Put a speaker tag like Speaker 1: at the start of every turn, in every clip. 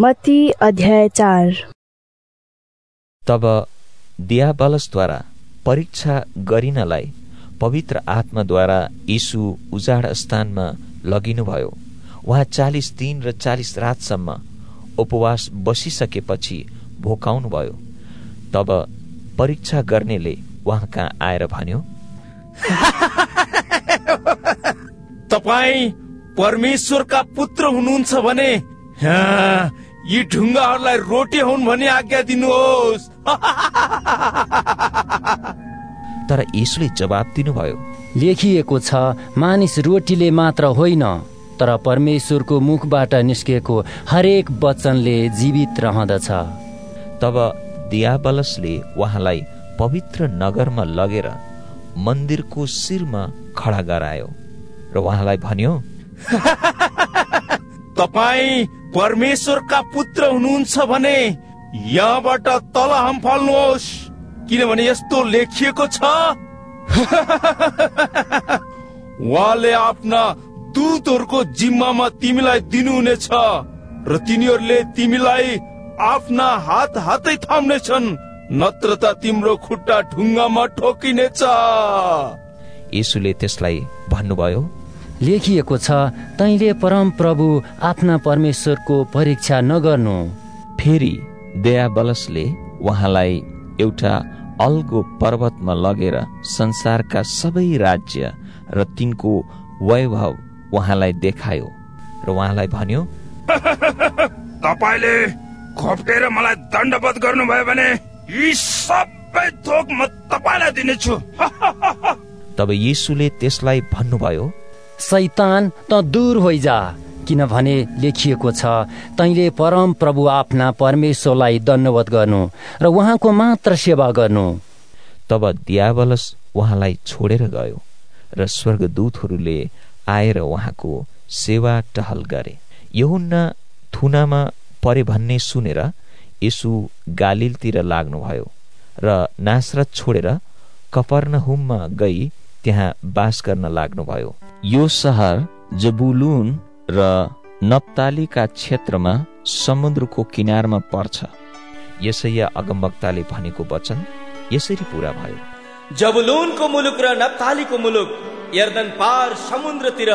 Speaker 1: मती अध्याय चार।
Speaker 2: तब दियाबलसद्वारा परीक्षा गरिनलाई पवित्र आत्माद्वारा यीशु उजाड स्थानमा लगिनुभयो। उहाँ चालिस दिन र चालिस रातसम्म उपवास बसिसकेपछि भोकाउनुभयो। तब परीक्षा गर्नेले उहाँ कहाँ आएर भन्यो
Speaker 3: तपाईँ परमेश्वरका पुत्र हुनुहुन्छ भने यी ढुङ्गाहरूलाई रोटी हुन् भने आज्ञा दिनुहोस्।
Speaker 2: तर यीशुले जवाब दिनुभयो।
Speaker 4: लेखिएको छ मानिस रोटीले मात्र होइन तर परमेश्वरको मुखबाट निस्केको हरेक वचनले जीवित रहँदछ।
Speaker 2: तब दियाबलसले उहाँलाई पवित्र नगरमा लगेर मन्दिरको शिरमा खडा गरायो र उहाँलाई भन्यो
Speaker 3: तपाईँ परमेश्वरका पुत्र हुनुहुन्छ भने यहाँबाट तल हम फाल्नुहोस्। किनभने यस्तो लेखिएको छ। उहाँले आफ्ना दूतहरूको जिम्मामा तिमीलाई दिनुहुनेछ र तिनीहरूले तिमीलाई आफ्ना हात हातै थाम्नेछन् नत्र त तिम्रो खुट्टा ढुङ्गामा ठोकिनेछ।
Speaker 2: यीशुले त्यसलाई भन्नुभयो
Speaker 4: लेखिएको छ तैँले परम प्रभु आफ्ना परमेश्वरको परीक्षा नगर्नु।
Speaker 2: फेरि दयाबलसले उहाँलाई एउटा अल्गो पर्वतमा लगेर संसारका सबै राज्य र तिनको वैभव उहाँलाई देखायो र उहाँलाई भन्यो
Speaker 3: तपाईँले खोप्टेर मलाई दण्डवत गर्नुभयो भने यी सबै थोक म तपाईँलाई दिनेछु।
Speaker 2: तब यीशुले त्यसलाई भन्नुभयो
Speaker 4: सैतान त दूर होइजा। किनभने लेखिएको छ तैँले परम प्रभु आफ्ना परमेश्वरलाई दण्डवत गर्नु र उहाँको मात्र सेवा गर्नु।
Speaker 2: तब दियावलस उहाँलाई छोडेर गयो र स्वर्गदूतहरूले आएर उहाँको सेवा टहल गरे। यहुन्ना थुनामा परे भन्ने सुनेर यसु गालिलतिर लाग्नुभयो र नासरत छोडेर कपर्नहुममा गई त्यहाँ बास गर्न लाग्नुभयो। यो सहर जबुलुन र नप्तालीका क्षेत्रमा समुद्रको किनारमा पर्छ। यसैया अगमवक्ताले भनेको वचन यसरी पूरा भयो।
Speaker 5: जबुलुनको मुलुक र नप्तालीको मुलुक यर्दन पार समुद्रतिर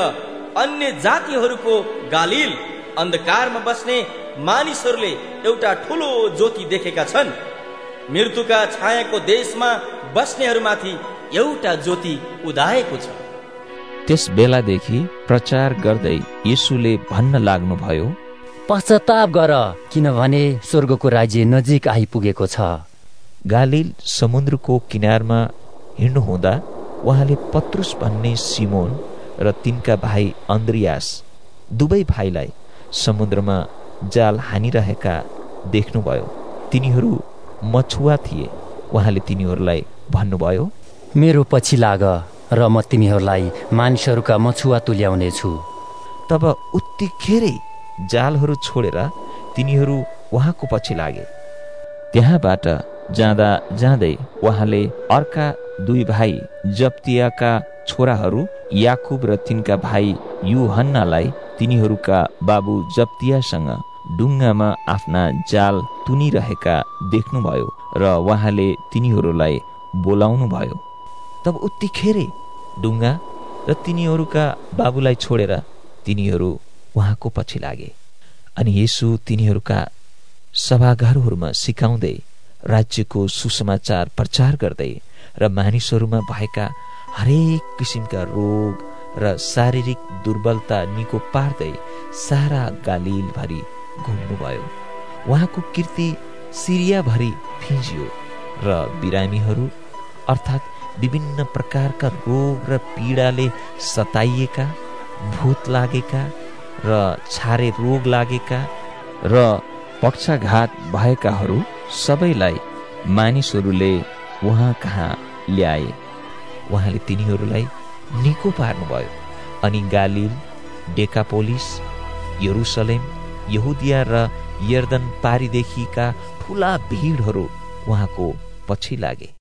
Speaker 5: अन्य जातिहरूको गालिल अन्धकारमा बस्ने मानिसहरूले एउटा ठुलो ज्योति देखेका छन्। मृत्युका छायाको देशमा बस्नेहरूमाथि एउटा ज्योति उदाएको छ।
Speaker 2: त्यस बेलादेखि प्रचार गर्दै यीशुले भन्न लाग्नुभयो
Speaker 4: पश्चाताप गर किनभने स्वर्गको राज्य नजिक आइपुगेको छ।
Speaker 2: गालिल समुद्रको किनारमा हिँड्नुहुँदा उहाँले पत्रुस भन्ने सिमोन र तिनका भाइ अन्द्रियास दुवै भाइलाई समुद्रमा जाल हानिरहेका देख्नुभयो। तिनीहरू मछुवा थिए। उहाँले तिनीहरूलाई भन्नुभयो
Speaker 4: मेरो पछि लाग र म तिमीहरूलाई मानिसहरूका मछुवा तुल्याउनेछु।
Speaker 2: तब उत्तिखेरै जालहरू छोडेर तिनीहरू उहाँको पछि लागे। त्यहाँबाट जाँदा जाँदै उहाँले अर्का दुई भाइ जप्तियाका छोराहरू याकुब र तिनका भाइ युहन्नालाई तिनीहरूका बाबु जप्तियासँग डुङ्गामा आफ्ना जाल तुनिरहेका देख्नुभयो र उहाँले तिनीहरूलाई बोलाउनु भयो तब उत्तिखेरै डुङ्गा र तिनीहरूका बाबुलाई छोडेर तिनीहरू उहाँको पछि लागे। अनि यसु तिनीहरूका सभाघरहरूमा सिकाउँदै राज्यको सुसमाचार प्रचार गर्दै र मानिसहरूमा भएका हरेक किसिमका रोग र शारीरिक दुर्बलता निको पार्दै सारा गालिलभरि घुम्नुभयो। उहाँको कृति सिरियाभरि फिजियो र बिरामीहरू अर्थात् विभिन्न प्रकारका रोग र पीडाले सताइएका भूत लागेका र छारे रोग लागेका र पक्षाघात भएकाहरू सबैलाई मानिसहरूले उहाँ कहाँ ल्याए? उहाँले तिनीहरूलाई निको पार्नुभयो। अनि गालिल डेकापोलिस यरुसलेम यहुदिया र यर्दन पारीदेखिका ठुला भिडहरू उहाँको पछि लागे।